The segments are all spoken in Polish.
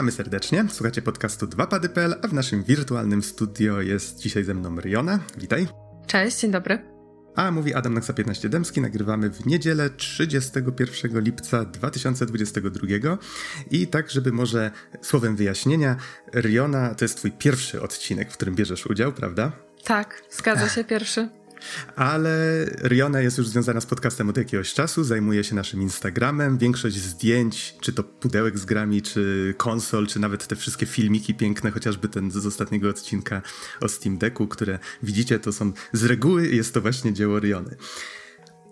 Witamy serdecznie. Słuchacie podcastu 2pady.pl, a w naszym wirtualnym studio jest dzisiaj ze mną Riona. Witaj. Cześć, dzień dobry. A mówi Adam Naksa 15 Dębski. Nagrywamy w niedzielę 31 lipca 2022. I tak, żeby może słowem wyjaśnienia, Riona to jest twój pierwszy odcinek, w którym bierzesz udział, prawda? Tak, zgadza się, pierwszy. Ale Riona jest już związana z podcastem od jakiegoś czasu, zajmuje się naszym Instagramem. Większość zdjęć, czy to pudełek z grami, czy konsol, czy nawet te wszystkie filmiki piękne, chociażby ten z ostatniego odcinka o Steam Decku, które widzicie, to są z reguły jest to właśnie dzieło Riony.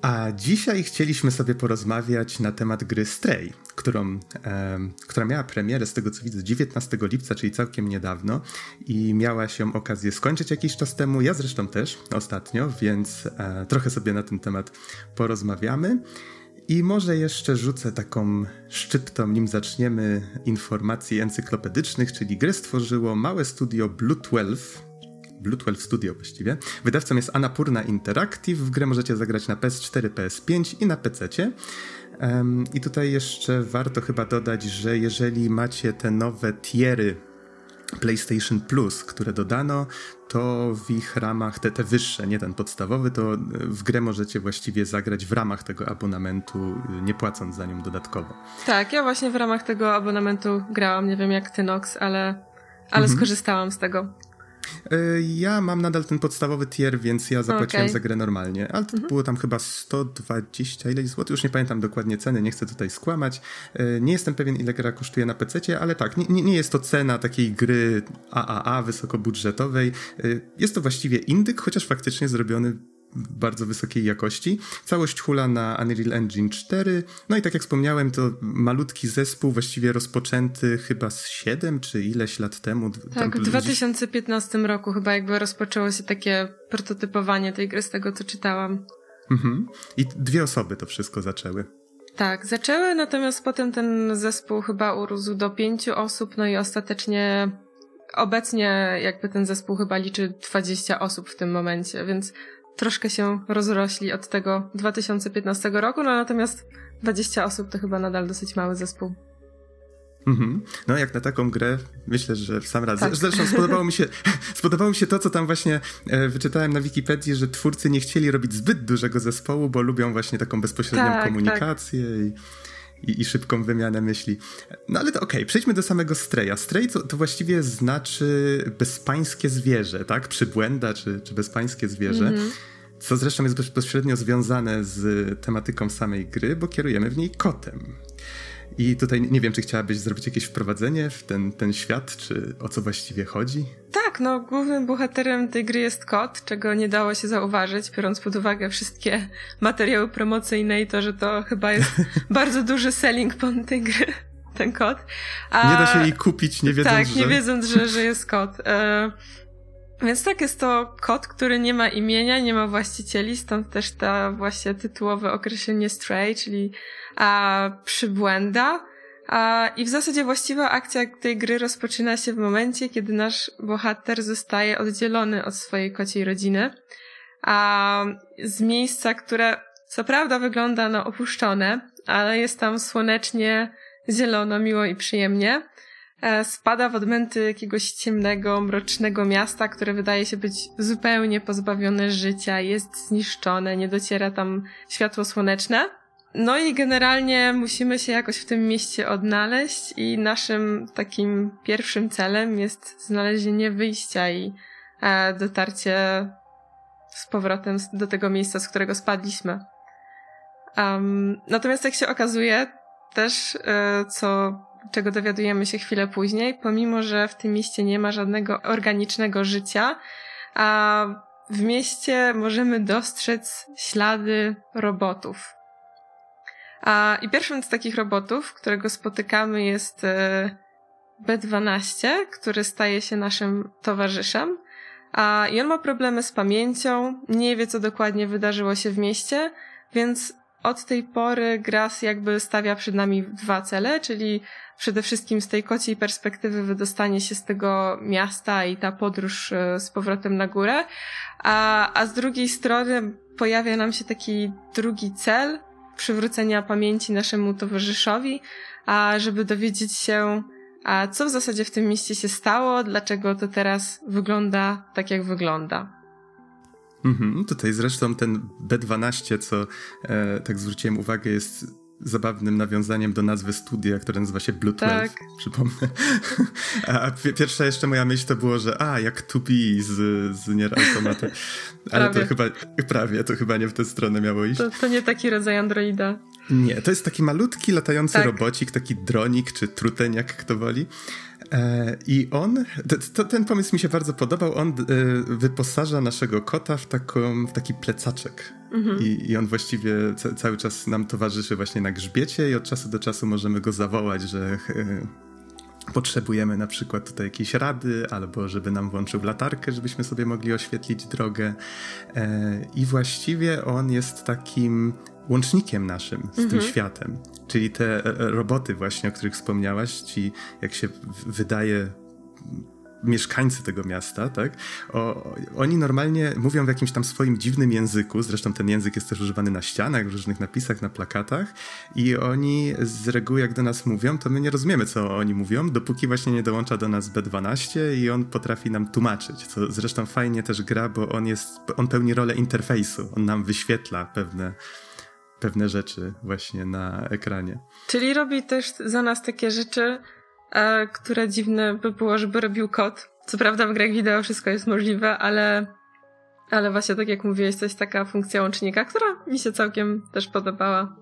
A dzisiaj chcieliśmy sobie porozmawiać na temat gry Stray, którą, e, która miała premierę, z tego co widzę, 19 lipca, czyli całkiem niedawno i miała się okazję skończyć jakiś czas temu, ja zresztą też ostatnio, więc e, trochę sobie na ten temat porozmawiamy. I może jeszcze rzucę taką szczyptą, nim zaczniemy, informacji encyklopedycznych, czyli grę stworzyło małe studio Blue 12, Blue 12 Studio właściwie. Wydawcą jest Anapurna Interactive. W grę możecie zagrać na PS4, PS5 i na PC. Um, I tutaj jeszcze warto chyba dodać, że jeżeli macie te nowe tiery PlayStation Plus, które dodano, to w ich ramach, te, te wyższe, nie ten podstawowy, to w grę możecie właściwie zagrać w ramach tego abonamentu, nie płacąc za nią dodatkowo. Tak, ja właśnie w ramach tego abonamentu grałam, nie wiem jak ty Nox, ale, ale mhm. skorzystałam z tego. E, ja mam nadal ten podstawowy tier, więc ja zapłaciłem okay. za grę normalnie, ale to mhm. było tam chyba 120 ileś złotych, już nie pamiętam dokładnie ceny, nie chcę tutaj skłamać. E, nie jestem pewien ile gra kosztuje na PC, ale tak, nie, nie jest to cena takiej gry AAA wysokobudżetowej. E, jest to właściwie indyk, chociaż faktycznie zrobiony bardzo wysokiej jakości. Całość hula na Unreal Engine 4. No i tak jak wspomniałem, to malutki zespół, właściwie rozpoczęty chyba z 7 czy ileś lat temu. Tak, w 2015 roku chyba jakby rozpoczęło się takie prototypowanie tej gry z tego, co czytałam. Mhm. I dwie osoby to wszystko zaczęły. Tak, zaczęły, natomiast potem ten zespół chyba urósł do pięciu osób, no i ostatecznie obecnie jakby ten zespół chyba liczy 20 osób w tym momencie, więc troszkę się rozrośli od tego 2015 roku, no natomiast 20 osób to chyba nadal dosyć mały zespół. Mhm. No, jak na taką grę, myślę, że w sam raz. Tak. Zresztą spodobało mi, się, spodobało mi się to, co tam właśnie e, wyczytałem na Wikipedii, że twórcy nie chcieli robić zbyt dużego zespołu, bo lubią właśnie taką bezpośrednią tak, komunikację tak. i i, i szybką wymianę myśli. No ale to okej, okay, przejdźmy do samego Streja. Strej to, to właściwie znaczy bezpańskie zwierzę, tak? Przybłęda czy, czy bezpańskie zwierzę. -hmm. Co zresztą jest bezpośrednio związane z tematyką samej gry, bo kierujemy w niej kotem. I tutaj nie wiem, czy chciałabyś zrobić jakieś wprowadzenie w ten, ten świat, czy o co właściwie chodzi? Tak, no głównym bohaterem tej gry jest kot, czego nie dało się zauważyć, biorąc pod uwagę wszystkie materiały promocyjne i to, że to chyba jest bardzo duży selling point tej gry, ten kot. A... Nie da się jej kupić, nie wiedząc, tak, że... nie wiedząc, że, że jest kot. E... Więc tak, jest to kot, który nie ma imienia, nie ma właścicieli, stąd też ta właśnie tytułowe określenie stray, czyli a, przybłęda. A, I w zasadzie właściwa akcja tej gry rozpoczyna się w momencie, kiedy nasz bohater zostaje oddzielony od swojej kociej rodziny. A, z miejsca, które co prawda wygląda na opuszczone, ale jest tam słonecznie, zielono, miło i przyjemnie. E, spada w odmęty jakiegoś ciemnego, mrocznego miasta, które wydaje się być zupełnie pozbawione życia, jest zniszczone, nie dociera tam światło słoneczne. No i generalnie musimy się jakoś w tym mieście odnaleźć i naszym takim pierwszym celem jest znalezienie wyjścia i e, dotarcie z powrotem do tego miejsca, z którego spadliśmy. Um, natomiast jak się okazuje, też e, co czego dowiadujemy się chwilę później, pomimo że w tym mieście nie ma żadnego organicznego życia, a w mieście możemy dostrzec ślady robotów. A, I pierwszym z takich robotów, którego spotykamy jest e, B12, który staje się naszym towarzyszem. A, I on ma problemy z pamięcią, nie wie co dokładnie wydarzyło się w mieście, więc od tej pory Gras jakby stawia przed nami dwa cele, czyli przede wszystkim z tej kociej perspektywy wydostanie się z tego miasta i ta podróż e, z powrotem na górę, a, a z drugiej strony pojawia nam się taki drugi cel, przywrócenia pamięci naszemu towarzyszowi, a żeby dowiedzieć się, a co w zasadzie w tym mieście się stało, dlaczego to teraz wygląda tak, jak wygląda. Mhm, tutaj zresztą ten B12, co e, tak zwróciłem uwagę, jest zabawnym nawiązaniem do nazwy studia, które nazywa się Blue 12, tak. przypomnę. A pierwsza jeszcze moja myśl to było, że a, jak to be z, z Nier Automata. Ale prawie. to chyba, prawie, to chyba nie w tę stronę miało iść. To, to nie taki rodzaj androida. Nie, to jest taki malutki, latający tak. robocik, taki dronik, czy truteń, jak kto woli. E, I on, to, to, ten pomysł mi się bardzo podobał, on e, wyposaża naszego kota w, taką, w taki plecaczek. Mhm. I, I, on właściwie ca, cały czas nam towarzyszy właśnie na grzbiecie i od czasu do czasu możemy go zawołać, że e, potrzebujemy na przykład tutaj jakiejś rady, albo żeby nam włączył latarkę, żebyśmy sobie mogli oświetlić drogę. I właściwie on jest takim łącznikiem naszym z mhm. tym światem. Czyli te e, e, roboty właśnie, o których wspomniałaś, ci jak się wydaje mieszkańcy tego miasta, tak? O, oni normalnie mówią w jakimś tam swoim dziwnym języku, zresztą ten język jest też używany na ścianach, w różnych napisach, na plakatach i oni z reguły jak do nas mówią, to my nie rozumiemy, co oni mówią, dopóki właśnie nie dołącza do nas B12 i on potrafi nam tłumaczyć, co zresztą fajnie też gra, bo on jest, on pełni rolę interfejsu, on nam wyświetla pewne pewne rzeczy właśnie na ekranie. Czyli robi też za nas takie rzeczy, e, które dziwne by było, żeby robił kod. Co prawda w grach wideo wszystko jest możliwe, ale, ale właśnie tak jak mówiłeś, to jest taka funkcja łącznika, która mi się całkiem też podobała.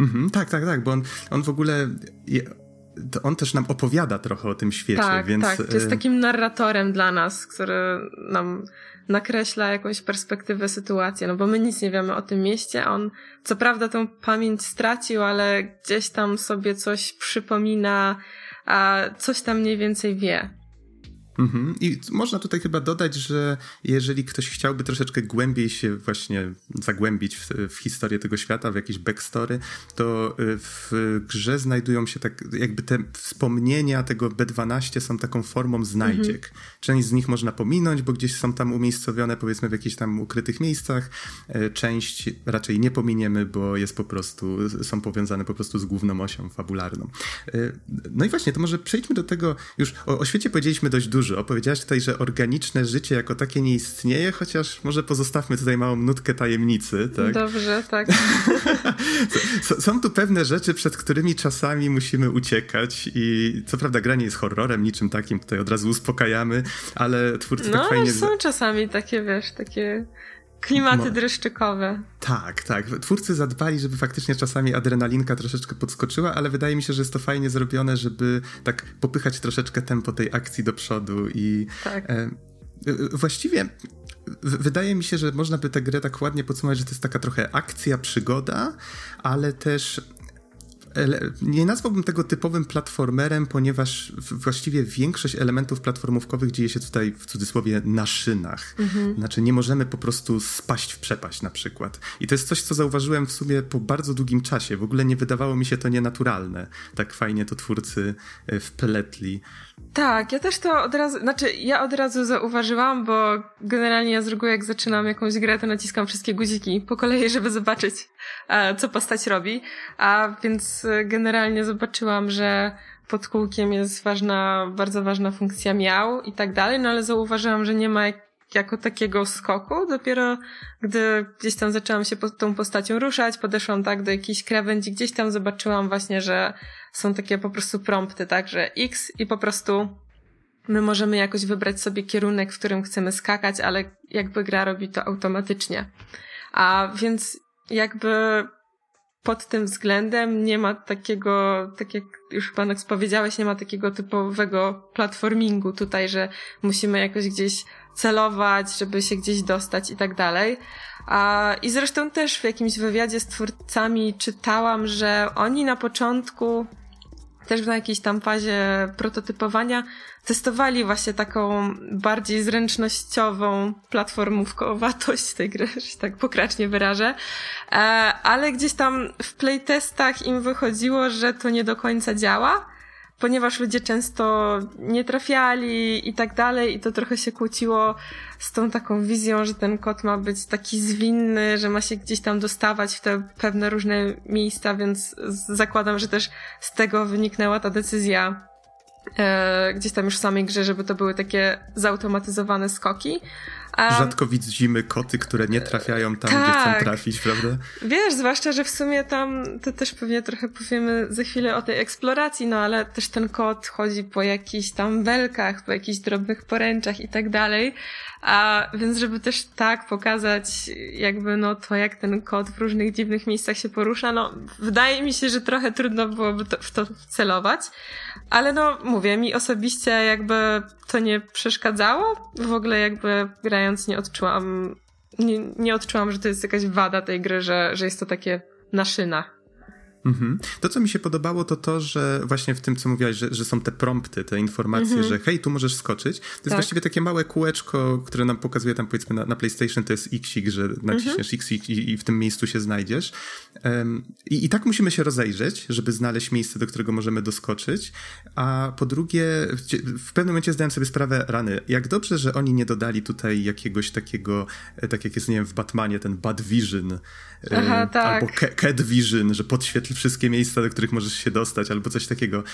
Mhm, tak, tak, tak, bo on, on w ogóle on też nam opowiada trochę o tym świecie, tak, więc... Tak, jest e, takim narratorem dla nas, który nam nakreśla jakąś perspektywę sytuacji, no bo my nic nie wiemy o tym mieście, on co prawda tą pamięć stracił, ale gdzieś tam sobie coś przypomina, a coś tam mniej więcej wie. Mhm. I można tutaj chyba dodać, że jeżeli ktoś chciałby troszeczkę głębiej się właśnie zagłębić w, w, historię tego świata, w jakieś backstory, to y, w grze znajdują się tak, jakby te wspomnienia tego B12 są taką formą znajdziek. Mhm. Część z nich można pominąć, bo gdzieś są tam umiejscowione powiedzmy w jakichś tam ukrytych miejscach. E, część raczej nie pominiemy, bo jest po prostu, są powiązane po prostu z główną osią fabularną. E, no i właśnie, to może przejdźmy do tego, już o, o świecie powiedzieliśmy dość dużo, Opowiedziałaś tutaj, że organiczne życie jako takie nie istnieje, chociaż może pozostawmy tutaj małą nutkę tajemnicy, tak? Dobrze, tak. Są tu pewne rzeczy, przed którymi czasami musimy uciekać i co prawda granie jest horrorem, niczym takim, tutaj od razu uspokajamy, ale twórcy no, tak fajnie... No, są czasami takie, wiesz, takie Klimaty dreszczykowe. Tak, tak. Twórcy zadbali, żeby faktycznie czasami adrenalinka troszeczkę podskoczyła, ale wydaje mi się, że jest to fajnie zrobione, żeby tak popychać troszeczkę tempo tej akcji do przodu i tak. e, właściwie wydaje mi się, że można by tę grę tak ładnie podsumować, że to jest taka trochę akcja, przygoda, ale też nie nazwałbym tego typowym platformerem, ponieważ właściwie większość elementów platformówkowych dzieje się tutaj w cudzysłowie na szynach. Mhm. Znaczy nie możemy po prostu spaść w przepaść na przykład. I to jest coś, co zauważyłem w sumie po bardzo długim czasie. W ogóle nie wydawało mi się to nienaturalne. Tak fajnie to twórcy e, wpletli. Tak, ja też to od razu, znaczy ja od razu zauważyłam, bo generalnie ja z reguły jak zaczynam jakąś grę, to naciskam wszystkie guziki po kolei, żeby zobaczyć, co postać robi. A więc e, generalnie zobaczyłam, że pod kółkiem jest ważna, bardzo ważna funkcja miał i tak dalej, no ale zauważyłam, że nie ma jako takiego skoku. Dopiero gdy gdzieś tam zaczęłam się po, tą postacią ruszać, podeszłam tak do jakiejś krawędzi, gdzieś tam zobaczyłam właśnie, że są takie po prostu prompty, tak, że X i po prostu my możemy jakoś wybrać sobie kierunek, w którym chcemy skakać, ale jakby gra robi to automatycznie. A więc jakby pod tym względem nie ma takiego, tak jak już Pan powiedziałeś, nie ma takiego typowego platformingu tutaj, że musimy jakoś gdzieś celować, żeby się gdzieś dostać i tak dalej. A, I zresztą też w jakimś wywiadzie z twórcami czytałam, że oni na początku też na jakiejś tam fazie prototypowania testowali właśnie taką bardziej zręcznościową platformówkowatość tej gry, że się tak pokracznie wyrażę, e, ale gdzieś tam w playtestach im wychodziło, że to nie do końca działa, ponieważ ludzie często nie trafiali i tak dalej i to trochę się kłóciło z tą taką wizją, że ten kot ma być taki zwinny, że ma się gdzieś tam dostawać w te pewne różne miejsca, więc zakładam, że też z tego wyniknęła ta decyzja e, gdzieś tam już w samej grze, żeby to były takie zautomatyzowane skoki. Um, Rzadko widzimy koty, które nie trafiają tam, tak. gdzie chcą tak. trafić, prawda? Wiesz, zwłaszcza, że w sumie tam, to też pewnie trochę powiemy za chwilę o tej eksploracji, no ale też ten kot chodzi po jakichś tam belkach, po jakichś drobnych poręczach i tak dalej. A więc, żeby też tak pokazać, jakby no to, jak ten kot w różnych dziwnych miejscach się porusza, no wydaje mi się, że trochę trudno byłoby to, w to celować. Ale no, mówię, mi osobiście jakby to nie przeszkadzało. W ogóle jakby grając nie odczułam, nie, nie odczułam, że to jest jakaś wada tej gry, że, że jest to takie na szynach. Mhm. To, co mi się podobało, to to, że właśnie w tym, co mówiłaś, że, że są te prompty, te informacje, mhm. że hej, tu możesz skoczyć. To jest tak. właściwie takie małe kółeczko, które nam pokazuje tam powiedzmy na, na PlayStation, to jest Xik, że naciśniesz mhm. Xik i, i, w tym miejscu się znajdziesz. Um, i, I tak musimy się rozejrzeć, żeby znaleźć miejsce, do którego możemy doskoczyć. A po drugie, w, w pewnym momencie zdałem sobie sprawę, rany, jak dobrze, że oni nie dodali tutaj jakiegoś takiego, e, tak jak jest, nie wiem, w Batmanie, ten Bad Vision, Aha, tak. albo Cat Vision, że podświetl wszystkie miejsca, do których możesz się dostać, albo coś takiego.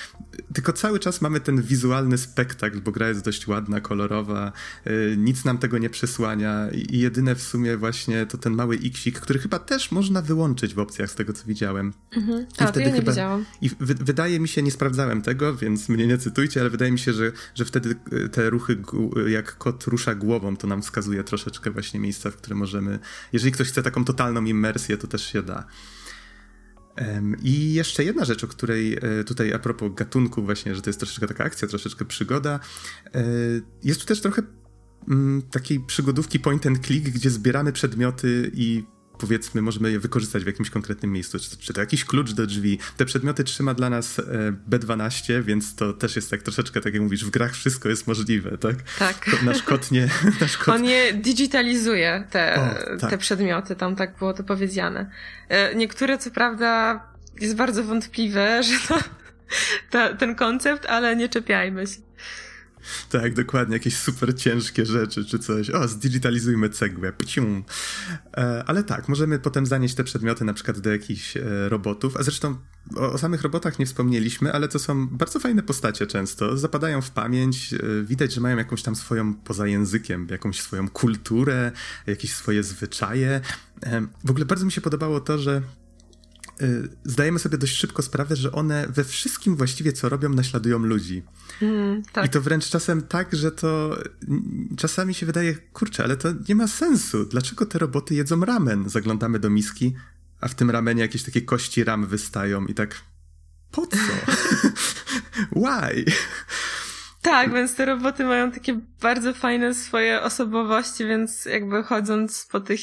Tylko cały czas mamy ten wizualny spektakl, bo gra jest dość ładna, kolorowa, y, nic nam tego nie przesłania i jedyne w sumie właśnie to ten mały xik, który chyba też można wyłączyć w opcjach z tego, co widziałem. Mhm. A, I wtedy ja nie chyba, widziałam. I wydaje mi się, nie sprawdzałem tego, więc mnie nie cytujcie, ale wydaje mi się, że, że wtedy y, te ruchy, jak kot rusza głową, to nam wskazuje troszeczkę właśnie miejsca, w które możemy, jeżeli ktoś chce taką totalną immersję, to też się da. I jeszcze jedna rzecz, o której e, tutaj a propos gatunku właśnie, że to jest troszeczkę taka akcja, troszeczkę przygoda. E, jest tu też trochę mm, takiej przygodówki point and click, gdzie zbieramy przedmioty i powiedzmy możemy je wykorzystać w jakimś konkretnym miejscu, czy, czy to jakiś klucz do drzwi. Te przedmioty trzyma dla nas e, B12, więc to też jest tak troszeczkę, tak jak mówisz, w grach wszystko jest możliwe, tak? Tak. Nasz kot nie... Nasz kot... On je digitalizuje, te, o, tak. te przedmioty, tam tak było to powiedziane. E, niektóre co prawda jest bardzo wątpliwe, że to, ta, ten koncept, ale nie czepiajmy się. Tak, dokładnie, jakieś super ciężkie rzeczy czy coś. O, zdigitalizujmy cegłę. Pcium. E, ale tak, możemy potem zanieść te przedmioty na przykład do jakichś e, robotów. A zresztą o, o, samych robotach nie wspomnieliśmy, ale to są bardzo fajne postacie często. Zapadają w pamięć. E, widać, że mają jakąś tam swoją, poza językiem, jakąś swoją kulturę, jakieś swoje zwyczaje. W ogóle bardzo mi się podobało to, że zdajemy sobie dość szybko sprawę, że one we wszystkim właściwie co robią naśladują ludzi. Mm, tak. I to wręcz czasem tak, że to czasami się wydaje, kurczę, ale to nie ma sensu. Dlaczego te roboty jedzą ramen? Zaglądamy do miski, a w tym ramenie jakieś takie kości ram wystają i tak po co? Why? Tak, więc te roboty mają takie bardzo fajne swoje osobowości, więc jakby chodząc po tych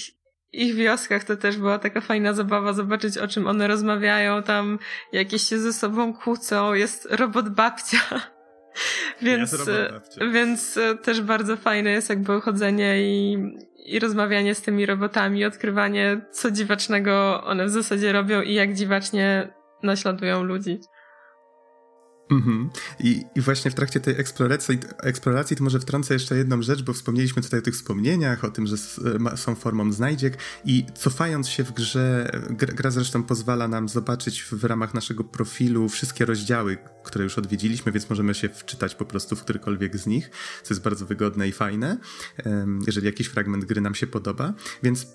ich wioskach to też była taka fajna zabawa zobaczyć o czym one rozmawiają, tam jakieś się ze sobą kłócą, jest robot babcia. więc, robot babcia. więc e, też bardzo fajne jest jakby chodzenie i, i rozmawianie z tymi robotami, odkrywanie co dziwacznego one w zasadzie robią i jak dziwacznie naśladują ludzi. Mhm. I, I właśnie w trakcie tej eksploracji, eksploracji to może wtrącę jeszcze jedną rzecz, bo wspomnieliśmy tutaj o tych wspomnieniach, o tym, że są formą znajdziek i cofając się w grze, gra zresztą pozwala nam zobaczyć w ramach naszego profilu wszystkie rozdziały, które już odwiedziliśmy, więc możemy się wczytać po prostu w którykolwiek z nich, co jest bardzo wygodne i fajne, jeżeli jakiś fragment gry nam się podoba, więc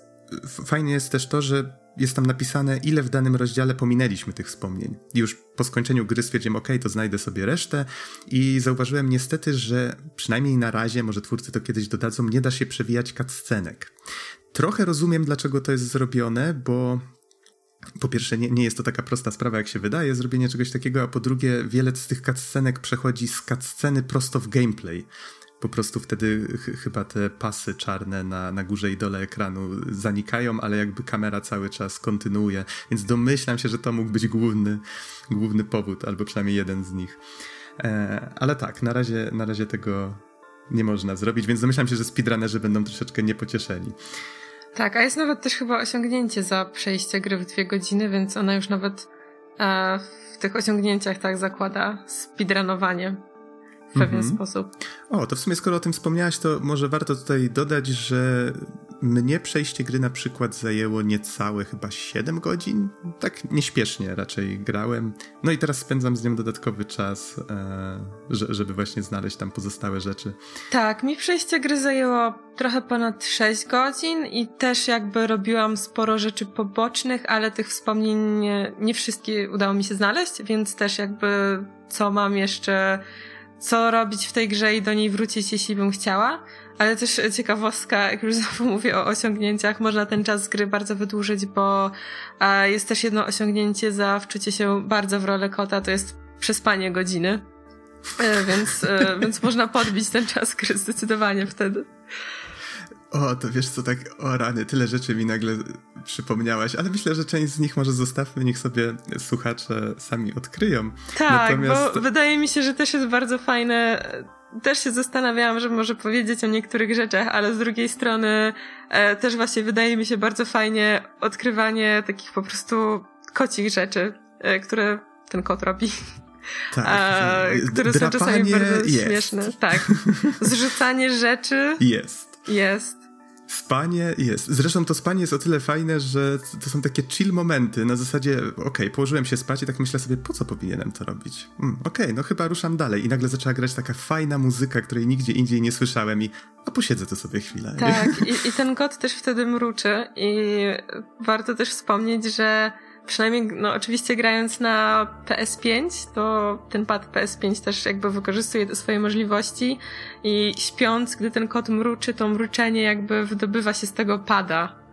fajnie jest też to, że jest tam napisane, ile w danym rozdziale pominęliśmy tych wspomnień. Już po skończeniu gry stwierdziłem, ok, to znajdę sobie resztę i zauważyłem niestety, że przynajmniej na razie, może twórcy to kiedyś dodadzą, nie da się przewijać cutscenek. Trochę rozumiem, dlaczego to jest zrobione, bo po pierwsze, nie, nie jest to taka prosta sprawa, jak się wydaje, zrobienie czegoś takiego, a po drugie, wiele z tych cutscenek przechodzi z cutsceny prosto w gameplay po prostu wtedy ch chyba te pasy czarne na, na górze i dole ekranu zanikają, ale jakby kamera cały czas kontynuuje, więc domyślam się, że to mógł być główny, główny powód, albo przynajmniej jeden z nich. E, ale tak, na razie, na razie tego nie można zrobić, więc domyślam się, że speedrunnerzy będą troszeczkę niepocieszeni. Tak, a jest nawet też chyba osiągnięcie za przejście gry w dwie godziny, więc ona już nawet e, w tych osiągnięciach tak zakłada speedrunowanie w pewien mhm. sposób. O, to w sumie skoro o tym wspomniałaś, to może warto tutaj dodać, że mnie przejście gry na przykład zajęło niecałe chyba 7 godzin. Tak nieśpiesznie raczej grałem. No i teraz spędzam z nią dodatkowy czas, e, żeby właśnie znaleźć tam pozostałe rzeczy. Tak, mi przejście gry zajęło trochę ponad 6 godzin i też jakby robiłam sporo rzeczy pobocznych, ale tych wspomnień nie, nie wszystkie udało mi się znaleźć, więc też jakby co mam jeszcze co robić w tej grze i do niej wrócić, jeśli bym chciała. Ale też ciekawostka, jak już znowu mówię o osiągnięciach, można ten czas gry bardzo wydłużyć, bo jest też jedno osiągnięcie za wczucie się bardzo w rolę kota, to jest przespanie godziny. E, więc, e, więc można podbić ten czas gry zdecydowanie wtedy. O, to wiesz co, tak, o rany, tyle rzeczy mi nagle przypomniałaś, ale myślę, że część z nich może zostawmy, niech sobie słuchacze sami odkryją. Tak, Natomiast... bo wydaje mi się, że też jest bardzo fajne też się zastanawiałam, że może powiedzieć o niektórych rzeczach, ale z drugiej strony e, też właśnie wydaje mi się bardzo fajnie odkrywanie takich po prostu kocich rzeczy, e, które ten kot robi. Tak. A, które są czasami bardzo jest. śmieszne. Tak. Zrzucanie rzeczy. Jest. Jest. Spanie jest. Zresztą to spanie jest o tyle fajne, że to są takie chill momenty na zasadzie, okej, okay, położyłem się spać i tak myślę sobie, po co powinienem to robić? Mm, okej, okay, no chyba ruszam dalej. I nagle zaczęła grać taka fajna muzyka, której nigdzie indziej nie słyszałem i a posiedzę to sobie chwilę. Tak, i, i ten kot też wtedy mruczy i warto też wspomnieć, że przynajmniej, no oczywiście grając na PS5, to ten pad PS5 też jakby wykorzystuje te swoje możliwości i śpiąc, gdy ten kot mruczy, to mruczenie jakby wydobywa się z tego pada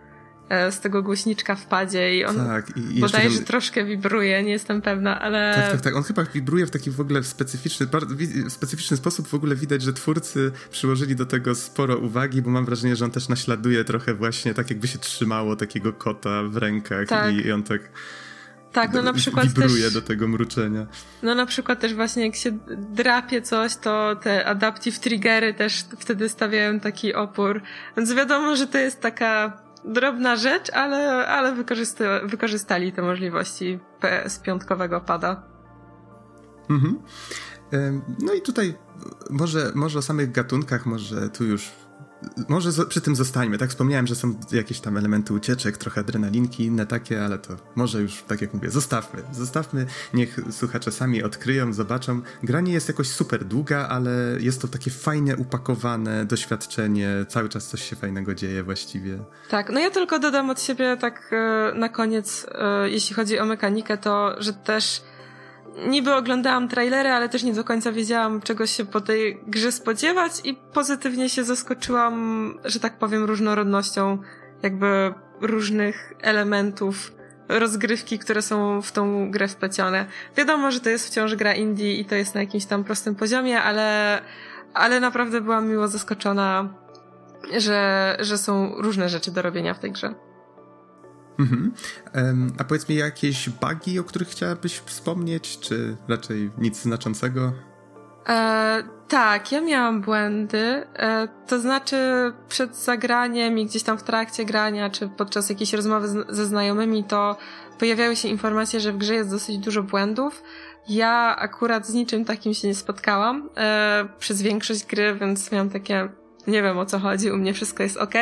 z tego głośniczka w padzie i on tak, i bodajże ten... troszkę wibruje, nie jestem pewna, ale... Tak, tak, tak. On chyba wibruje w taki w ogóle specyficzny, bardzo, specyficzny sposób w ogóle widać, że twórcy przyłożyli do tego sporo uwagi, bo mam wrażenie, że on też naśladuje trochę właśnie tak jakby się trzymało takiego kota w rękach tak. i, i on tak... Tak, no na przykład wibruje też, do tego mruczenia. No na przykład też właśnie jak się drapie coś, to te adaptive triggery też wtedy stawiają taki opór. Więc wiadomo, że to jest taka drobna rzecz, ale, ale wykorzystali te możliwości PS5 pada. Mhm. No i tutaj może, może o samych gatunkach, może tu już może przy tym zostańmy. Tak wspomniałem, że są jakieś tam elementy ucieczek, trochę adrenalinki, inne takie, ale to może już, tak jak mówię, zostawmy. Zostawmy, niech słuchacze sami odkryją, zobaczą. Gra nie jest jakoś super długa, ale jest to takie fajnie upakowane doświadczenie. Cały czas coś się fajnego dzieje właściwie. Tak, no ja tylko dodam od siebie tak e, na koniec, e, jeśli chodzi o mechanikę, to, że też niby oglądałam trailery, ale też nie do końca wiedziałam, czego się po tej grze spodziewać i pozytywnie się zaskoczyłam, że tak powiem, różnorodnością jakby różnych elementów rozgrywki, które są w tą grę wplecione. Wiadomo, że to jest wciąż gra indie i to jest na jakimś tam prostym poziomie, ale, ale naprawdę byłam miło zaskoczona, że, że są różne rzeczy do robienia w tej grze. Mhm. A powiedz mi jakieś bugi, o których chciałabyś wspomnieć, czy raczej nic znaczącego? E, tak, ja miałam błędy. E, to znaczy, przed zagraniem i gdzieś tam w trakcie grania, czy podczas jakiejś rozmowy z, ze znajomymi, to pojawiały się informacje, że w grze jest dosyć dużo błędów. Ja akurat z niczym takim się nie spotkałam e, przez większość gry, więc miałam takie nie wiem o co chodzi, u mnie wszystko jest ok,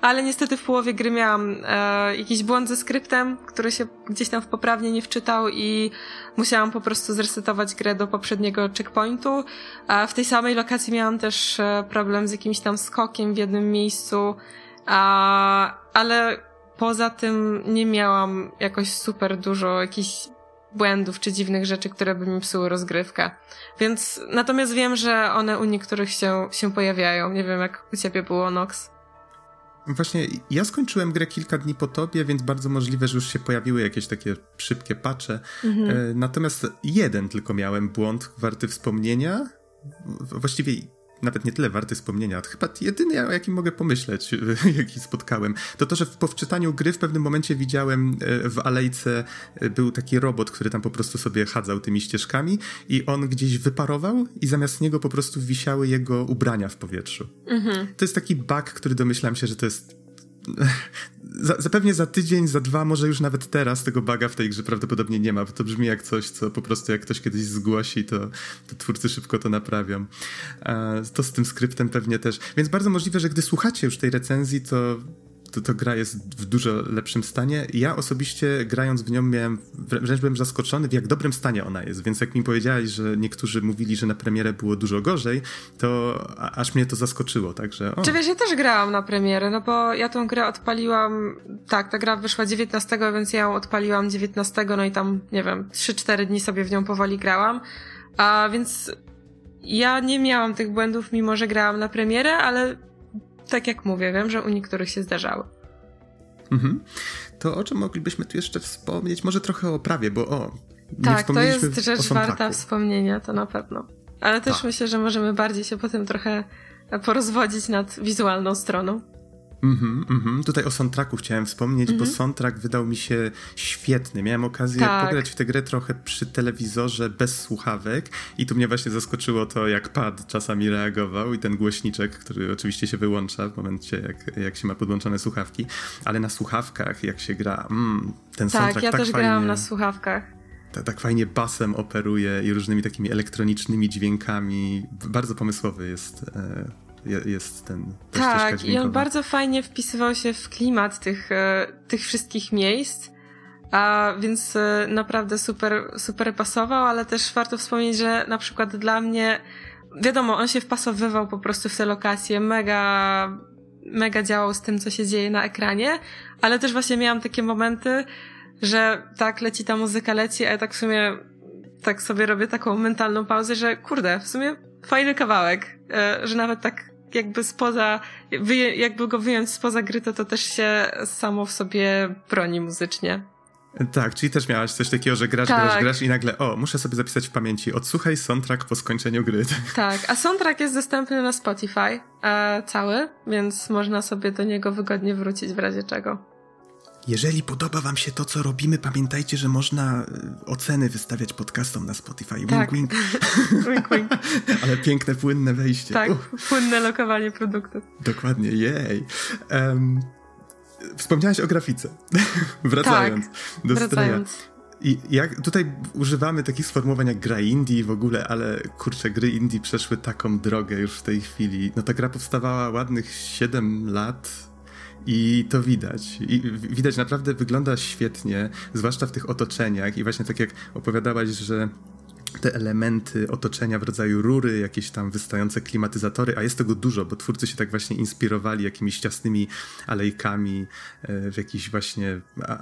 ale niestety w połowie gry miałam e, jakiś błąd ze skryptem, który się gdzieś tam w poprawnie nie wczytał i musiałam po prostu zresetować grę do poprzedniego checkpointu. A w tej samej lokacji miałam też e, problem z jakimś tam skokiem w jednym miejscu, a, ale poza tym nie miałam jakoś super dużo jakichś błędów czy dziwnych rzeczy, które by mi psuły rozgrywkę. Więc natomiast wiem, że one u niektórych się, się pojawiają. Nie wiem, jak u ciebie było, Nox. Właśnie, ja skończyłem grę kilka dni po tobie, więc bardzo możliwe, że już się pojawiły jakieś takie szybkie pacze. Mhm. E, natomiast jeden tylko miałem błąd warty wspomnienia. Właściwie nawet nie tyle warty wspomnienia, chyba jedyny, o jakim mogę pomyśleć, jaki spotkałem, to to, że po wczytaniu gry w pewnym momencie widziałem e, w alejce e, był taki robot, który tam po prostu sobie chadzał tymi ścieżkami i on gdzieś wyparował i zamiast niego po prostu wisiały jego ubrania w powietrzu. Mhm. To jest taki bug, który domyślam się, że to jest zapewnie za tydzień, za dwa, może już nawet teraz tego baga w tej grze prawdopodobnie nie ma, bo to brzmi jak coś, co po prostu jak ktoś kiedyś zgłosi, to, to twórcy szybko to naprawią. To z tym skryptem pewnie też. Więc bardzo możliwe, że gdy słuchacie już tej recenzji, to to, gra jest w dużo lepszym stanie. Ja osobiście grając w nią miałem, wręcz byłem zaskoczony w jak dobrym stanie ona jest, więc jak mi powiedziałeś, że niektórzy mówili, że na premierę było dużo gorzej, to aż mnie to zaskoczyło, także... O. Czy wiesz, ja też grałam na premierę, no bo ja tą grę odpaliłam, tak, ta gra wyszła 19, więc ja ją odpaliłam 19, no i tam, nie wiem, 3-4 dni sobie w nią powoli grałam, a więc ja nie miałam tych błędów, mimo że grałam na premierę, ale tak jak mówię, wiem, że u niektórych się zdarzały. Mhm. To o czym moglibyśmy tu jeszcze wspomnieć? Może trochę o prawie, bo o. tak, to jest rzecz warta wspomnienia, to na pewno. Ale też tak. myślę, że możemy bardziej się potem trochę porozwodzić nad wizualną stroną. Mhm, mhm. Tutaj o soundtracku chciałem wspomnieć, bo mhm. soundtrack wydał mi się świetny. Miałem okazję tak. pograć w tę grę trochę przy telewizorze bez słuchawek i tu mnie właśnie zaskoczyło to, jak pad czasami reagował i ten głośniczek, który oczywiście się wyłącza w momencie, jak, jak się ma podłączone słuchawki, ale na słuchawkach, jak się gra, mm, ten tak, soundtrack ja tak też fajnie... grałam na słuchawkach tak, tak fajnie basem operuje i różnymi takimi elektronicznymi dźwiękami. Bardzo pomysłowy jest e, jest ten Tak, i on bardzo fajnie wpisywał się w klimat tych, e, tych wszystkich miejsc. A więc e, naprawdę super, super pasował, ale też warto wspomnieć, że na przykład dla mnie, wiadomo, on się wpasowywał po prostu w te lokacje, mega, mega działał z tym, co się dzieje na ekranie, ale też właśnie miałam takie momenty, że tak leci ta muzyka, leci, a ja tak w sumie tak sobie robię taką mentalną pauzę, że kurde, w sumie fajny kawałek, e, że nawet tak jakby spoza, jakby go wyjąć spoza gry, to to też się samo w sobie broni muzycznie. Tak, czyli też miałaś coś takiego, że grasz, tak. grasz, grasz i nagle, o, muszę sobie zapisać w pamięci, odsłuchaj soundtrack po skończeniu gry. Tak, a soundtrack jest dostępny na Spotify e, cały, więc można sobie do niego wygodnie wrócić w razie czego. Jeżeli podoba wam się to, co robimy, pamiętajcie, że można e, oceny wystawiać podcastom na Spotify. Wink, tak. wink. wink, wink. Ale piękne, płynne wejście. Tak, płynne lokowanie produktów. Dokładnie, jej. Um, wspomniałaś o grafice. wracając tak, do wracając. I jak tutaj używamy takich sformułowań jak gra indie w ogóle, ale kurczę, gry indie przeszły taką drogę już w tej chwili. No ta gra powstawała ładnych 7 lat, i to widać. I widać naprawdę wygląda świetnie, zwłaszcza w tych otoczeniach. I właśnie tak jak opowiadałaś, że te elementy otoczenia w rodzaju rury, jakieś tam wystające klimatyzatory, a jest tego dużo, bo twórcy się tak właśnie inspirowali jakimiś ciasnymi alejkami e, w jakichś właśnie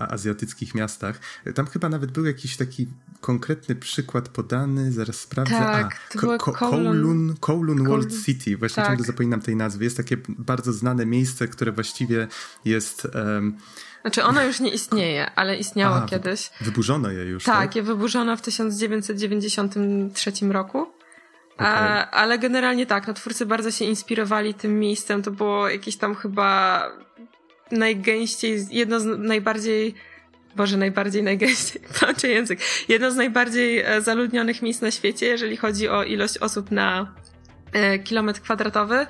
azjatyckich miastach. Tam chyba nawet był jakiś taki konkretny przykład podany, zaraz sprawdzę. Tak, a, Ko Ko Kowloon, Kowloon World City, właśnie tak. ciągle zapominam tej nazwy. Jest takie bardzo znane miejsce, które właściwie jest... Um, znaczy ona już nie istnieje, ale istniała kiedyś. Wyburzono je już, tak? Tak, je wyburzono w 1993 roku. Okay. A, ale generalnie tak, no twórcy bardzo się inspirowali tym miejscem. To było jakieś tam chyba najgęściej, jedno z najbardziej Boże, najbardziej, najgęściej, patrzę język. Jedno z najbardziej e, zaludnionych miejsc na świecie, jeżeli chodzi o ilość osób na e, kilometr kwadratowy.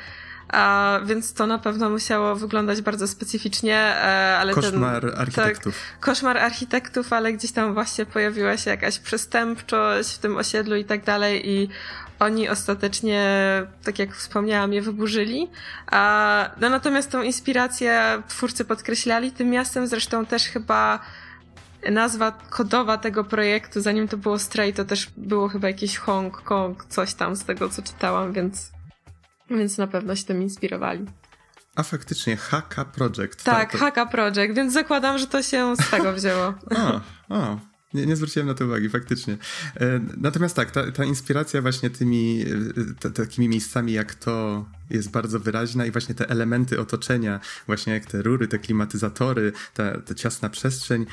A, więc to na pewno musiało wyglądać bardzo specyficznie, e, ale Koszmar ten, architektów. Tak, koszmar architektów, ale gdzieś tam właśnie pojawiła się jakaś przestępczość w tym osiedlu i tak dalej i oni ostatecznie, tak jak wspomniałam, je wyburzyli. A, no natomiast tą inspirację twórcy podkreślali tym miastem, zresztą też chyba nazwa kodowa tego projektu, zanim to było Stray, to też było chyba jakiś Hong Kong, coś tam z tego, co czytałam, więc więc na pewno się tym inspirowali. A faktycznie, HK Project. Tak, to... HK Project, więc zakładam, że to się z tego wzięło. o, o. Nie, nie zwróciłem na to uwagi, faktycznie. E, natomiast tak, ta, ta inspiracja właśnie tymi e, takimi miejscami jak to jest bardzo wyraźna i właśnie te elementy otoczenia, właśnie jak te rury, te klimatyzatory, ta, ta ciasna przestrzeń,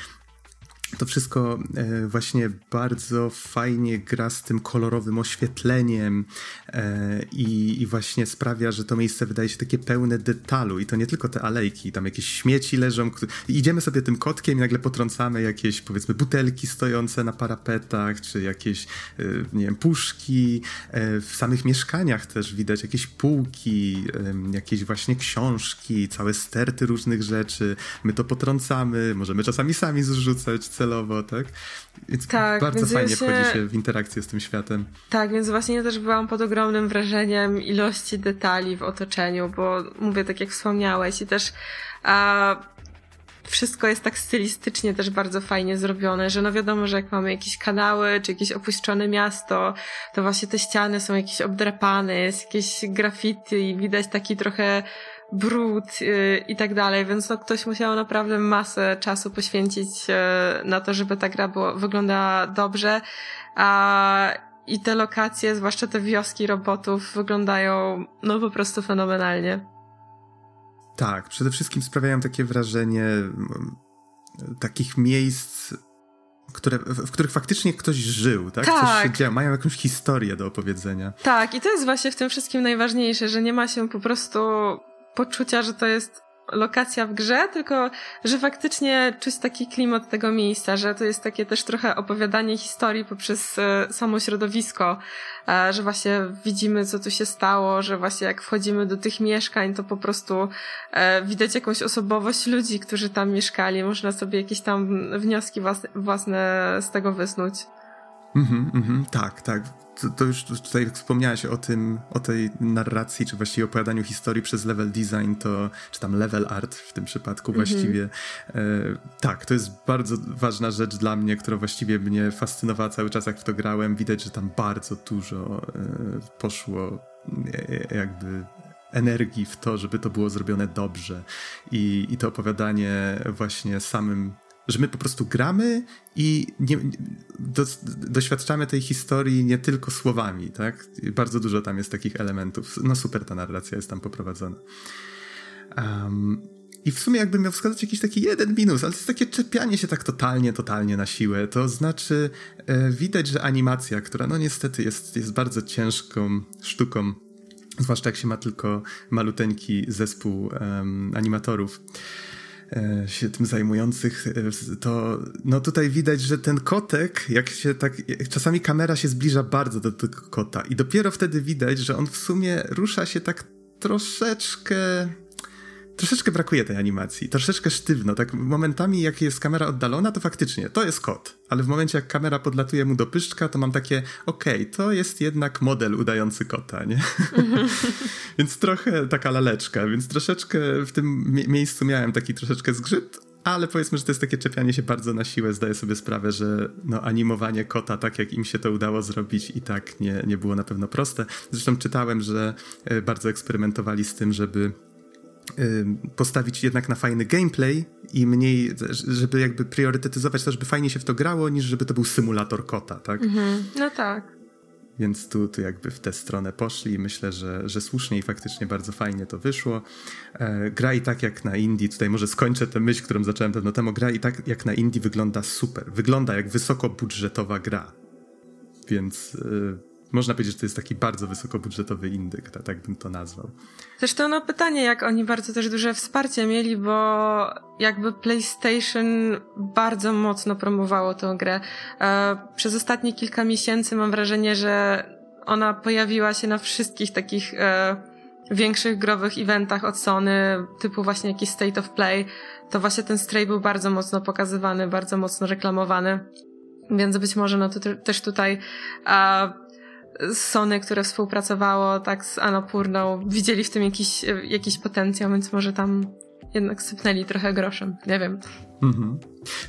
to wszystko e, właśnie bardzo fajnie gra z tym kolorowym oświetleniem. E, i, i właśnie sprawia, że to miejsce wydaje się takie pełne detalu i to nie tylko te alejki, tam jakieś śmieci leżą, idziemy sobie tym kotkiem i nagle potrącamy jakieś powiedzmy butelki stojące na parapetach, czy jakieś e, nie wiem, puszki, e, w samych mieszkaniach też widać jakieś półki, jakieś właśnie książki, całe sterty różnych rzeczy, my to potrącamy, możemy czasami sami zrzucać celowo, tak? Więc tak, bardzo więc fajnie się... wchodzi się w interakcję z tym światem. Tak, więc właśnie ja też byłam pod ogromnym wrażeniem ilości detali w otoczeniu, bo mówię, tak jak wspomniałeś i też a, wszystko jest tak stylistycznie też bardzo fajnie zrobione, że no wiadomo, że jak mamy jakieś kanały, czy jakieś opuszczone miasto, to właśnie te ściany są jakieś obdrapane, jest jakieś graffiti i widać taki trochę brud yy, i tak dalej, więc no ktoś musiał naprawdę masę czasu poświęcić yy, na to, żeby ta gra było, wyglądała dobrze, a i te lokacje, zwłaszcza te wioski robotów wyglądają no po prostu fenomenalnie. Tak, przede wszystkim sprawiają takie wrażenie takich miejsc, które, w których faktycznie ktoś żył, tak? tak. Coś się tak. dzieje, mają jakąś historię do opowiedzenia. Tak, i to jest właśnie w tym wszystkim najważniejsze, że nie ma się po prostu poczucia, że to jest lokacja w grze, tylko że faktycznie czuć taki klimat tego miejsca, że to jest takie też trochę opowiadanie historii poprzez e, samo środowisko, e, że właśnie widzimy, co tu się stało, że właśnie jak wchodzimy do tych mieszkań, to po prostu e, widać jakąś osobowość ludzi, którzy tam mieszkali, można sobie jakieś tam wnioski własne z tego wysnuć. Mhm, mhm, tak, tak to, to, już tutaj wspomniałeś o tym, o tej narracji, czy właściwie opowiadaniu historii przez level design, to, czy tam level art w tym przypadku mm -hmm. właściwie. E, tak, to jest bardzo ważna rzecz dla mnie, która właściwie mnie fascynowała cały czas, jak w to grałem. Widać, że tam bardzo dużo e, poszło e, jakby energii w to, żeby to było zrobione dobrze. I, i to opowiadanie właśnie samym że my po prostu gramy i nie, do, doświadczamy tej historii nie tylko słowami, tak? Bardzo dużo tam jest takich elementów. No super ta narracja jest tam poprowadzona. Um, I w sumie jakbym miał wskazać jakiś taki jeden minus, ale to jest takie czepianie się tak totalnie, totalnie na siłę. To znaczy e, widać, że animacja, która no niestety jest, jest bardzo ciężką sztuką, zwłaszcza jak się ma tylko maluteńki zespół um, animatorów, się tym zajmujących, e, to no tutaj widać, że ten kotek, jak się tak, czasami kamera się zbliża bardzo do tego kota i dopiero wtedy widać, że on w sumie rusza się tak troszeczkę troszeczkę brakuje tej animacji, troszeczkę sztywno, tak momentami jak jest kamera oddalona, to faktycznie to jest kot, ale w momencie jak kamera podlatuje mu do pyszczka, to mam takie, okej, okay, to jest jednak model udający kota, nie? więc trochę taka laleczka, więc troszeczkę w tym mie miejscu miałem taki troszeczkę zgrzyt, ale powiedzmy, że to jest takie czepianie się bardzo na siłę. Zdaję sobie sprawę, że no, animowanie kota, tak jak im się to udało zrobić, i tak nie, nie było na pewno proste. Zresztą czytałem, że e, bardzo eksperymentowali z tym, żeby postawić jednak na fajny gameplay i mniej, żeby jakby priorytetyzować to, żeby fajnie się w to grało, niż żeby to był symulator kota, tak? Mhm. No tak. Więc tu, tu jakby w tę stronę poszli. Myślę, że, że słusznie i faktycznie bardzo fajnie to wyszło. E, gra i tak jak na Indie, tutaj może skończę tę myśl, którą zacząłem dawno temu. Gra i tak jak na Indie wygląda super. Wygląda jak wysokobudżetowa gra. Więc... E, można powiedzieć, że to jest taki bardzo wysokobudżetowy indyk, tak, tak bym to nazwał. Zresztą no pytanie, jak oni bardzo też duże wsparcie mieli, bo jakby PlayStation bardzo mocno promowało tę grę. E, przez ostatnie kilka miesięcy mam wrażenie, że ona pojawiła się na wszystkich takich e, większych growych eventach od Sony, typu właśnie jakiś State of Play. To właśnie ten Stray był bardzo mocno pokazywany, bardzo mocno reklamowany. Więc być może no to też tutaj a, Sony, które współpracowało tak z Anapurną, widzieli w tym jakiś, jakiś potencjał, więc może tam jednak sypnęli trochę groszem. Nie wiem. Mhm.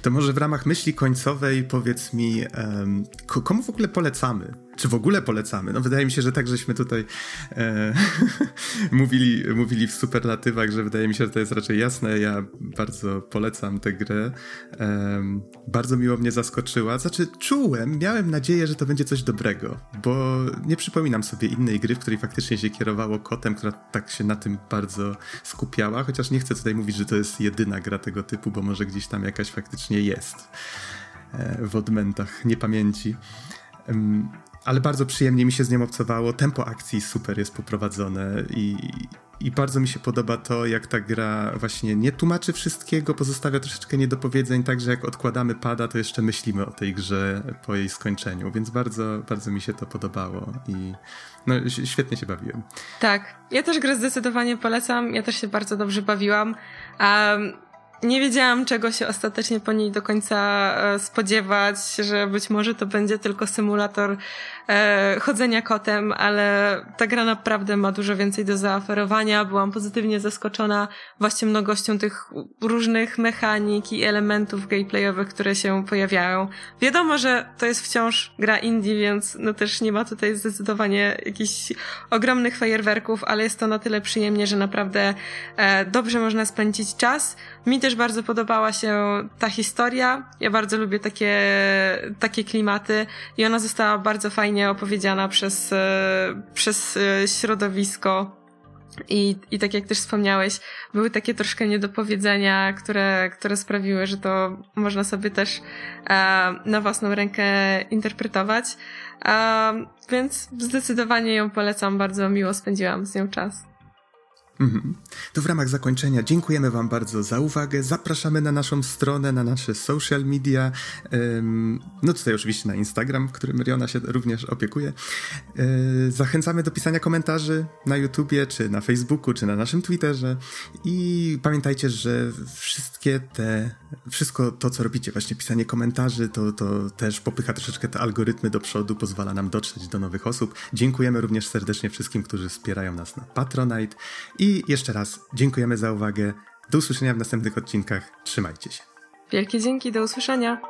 To może w ramach myśli końcowej powiedz mi, um, komu w ogóle polecamy czy w ogóle polecamy? No wydaje mi się, że tak żeśmy tutaj e, mówili, mówili w superlatywach, że wydaje mi się, że to jest raczej jasne. Ja bardzo polecam tę grę. E, bardzo miło mnie zaskoczyła. Znaczy czułem, miałem nadzieję, że to będzie coś dobrego, bo nie przypominam sobie innej gry, w której faktycznie się kierowało kotem, która tak się na tym bardzo skupiała, chociaż nie chcę tutaj mówić, że to jest jedyna gra tego typu, bo może gdzieś tam jakaś faktycznie jest e, w odmętach niepamięci. Ale bardzo przyjemnie mi się z nią obcowało. Tempo akcji super jest poprowadzone i, i bardzo mi się podoba to, jak ta gra właśnie nie tłumaczy wszystkiego, pozostawia troszeczkę niedopowiedzeń, także jak odkładamy pada, to jeszcze myślimy o tej grze po jej skończeniu, więc bardzo, bardzo mi się to podobało i no, świetnie się bawiłem. Tak, ja też grę zdecydowanie polecam, ja też się bardzo dobrze bawiłam. Um, nie wiedziałam, czego się ostatecznie po niej do końca e, spodziewać, że być może to będzie tylko symulator e, chodzenia kotem, ale ta gra naprawdę ma dużo więcej do zaoferowania. Byłam pozytywnie zaskoczona właśnie mnogością tych różnych mechanik i elementów gameplayowych, które się pojawiają. Wiadomo, że to jest wciąż gra indie, więc no też nie ma tutaj zdecydowanie jakichś ogromnych fajerwerków, ale jest to na tyle przyjemnie, że naprawdę e, dobrze można spędzić czas. Mi też bardzo podobała się ta historia. Ja bardzo lubię takie, takie klimaty i ona została bardzo fajnie opowiedziana przez, e, przez e, środowisko. I, I tak jak też wspomniałeś, były takie troszkę niedopowiedzenia, które, które sprawiły, że to można sobie też e, na własną rękę interpretować. E, więc zdecydowanie ją polecam, bardzo miło spędziłam z nią czas. Mhm. To w ramach zakończenia dziękujemy Wam bardzo za uwagę. Zapraszamy na naszą stronę, na nasze social media. No tutaj oczywiście na Instagram, którym Riona się również opiekuje. E, zachęcamy do pisania komentarzy na YouTubie, czy na Facebooku, czy na naszym Twitterze. I pamiętajcie, że wszystkie te, wszystko to, co robicie, właśnie pisanie komentarzy, to, to też popycha troszeczkę te algorytmy do przodu, pozwala nam dotrzeć do nowych osób. Dziękujemy również serdecznie wszystkim, którzy wspierają nas na Patronite. I jeszcze raz dziękujemy za uwagę. Do usłyszenia w następnych odcinkach. Trzymajcie się. Wielkie dzięki, do usłyszenia.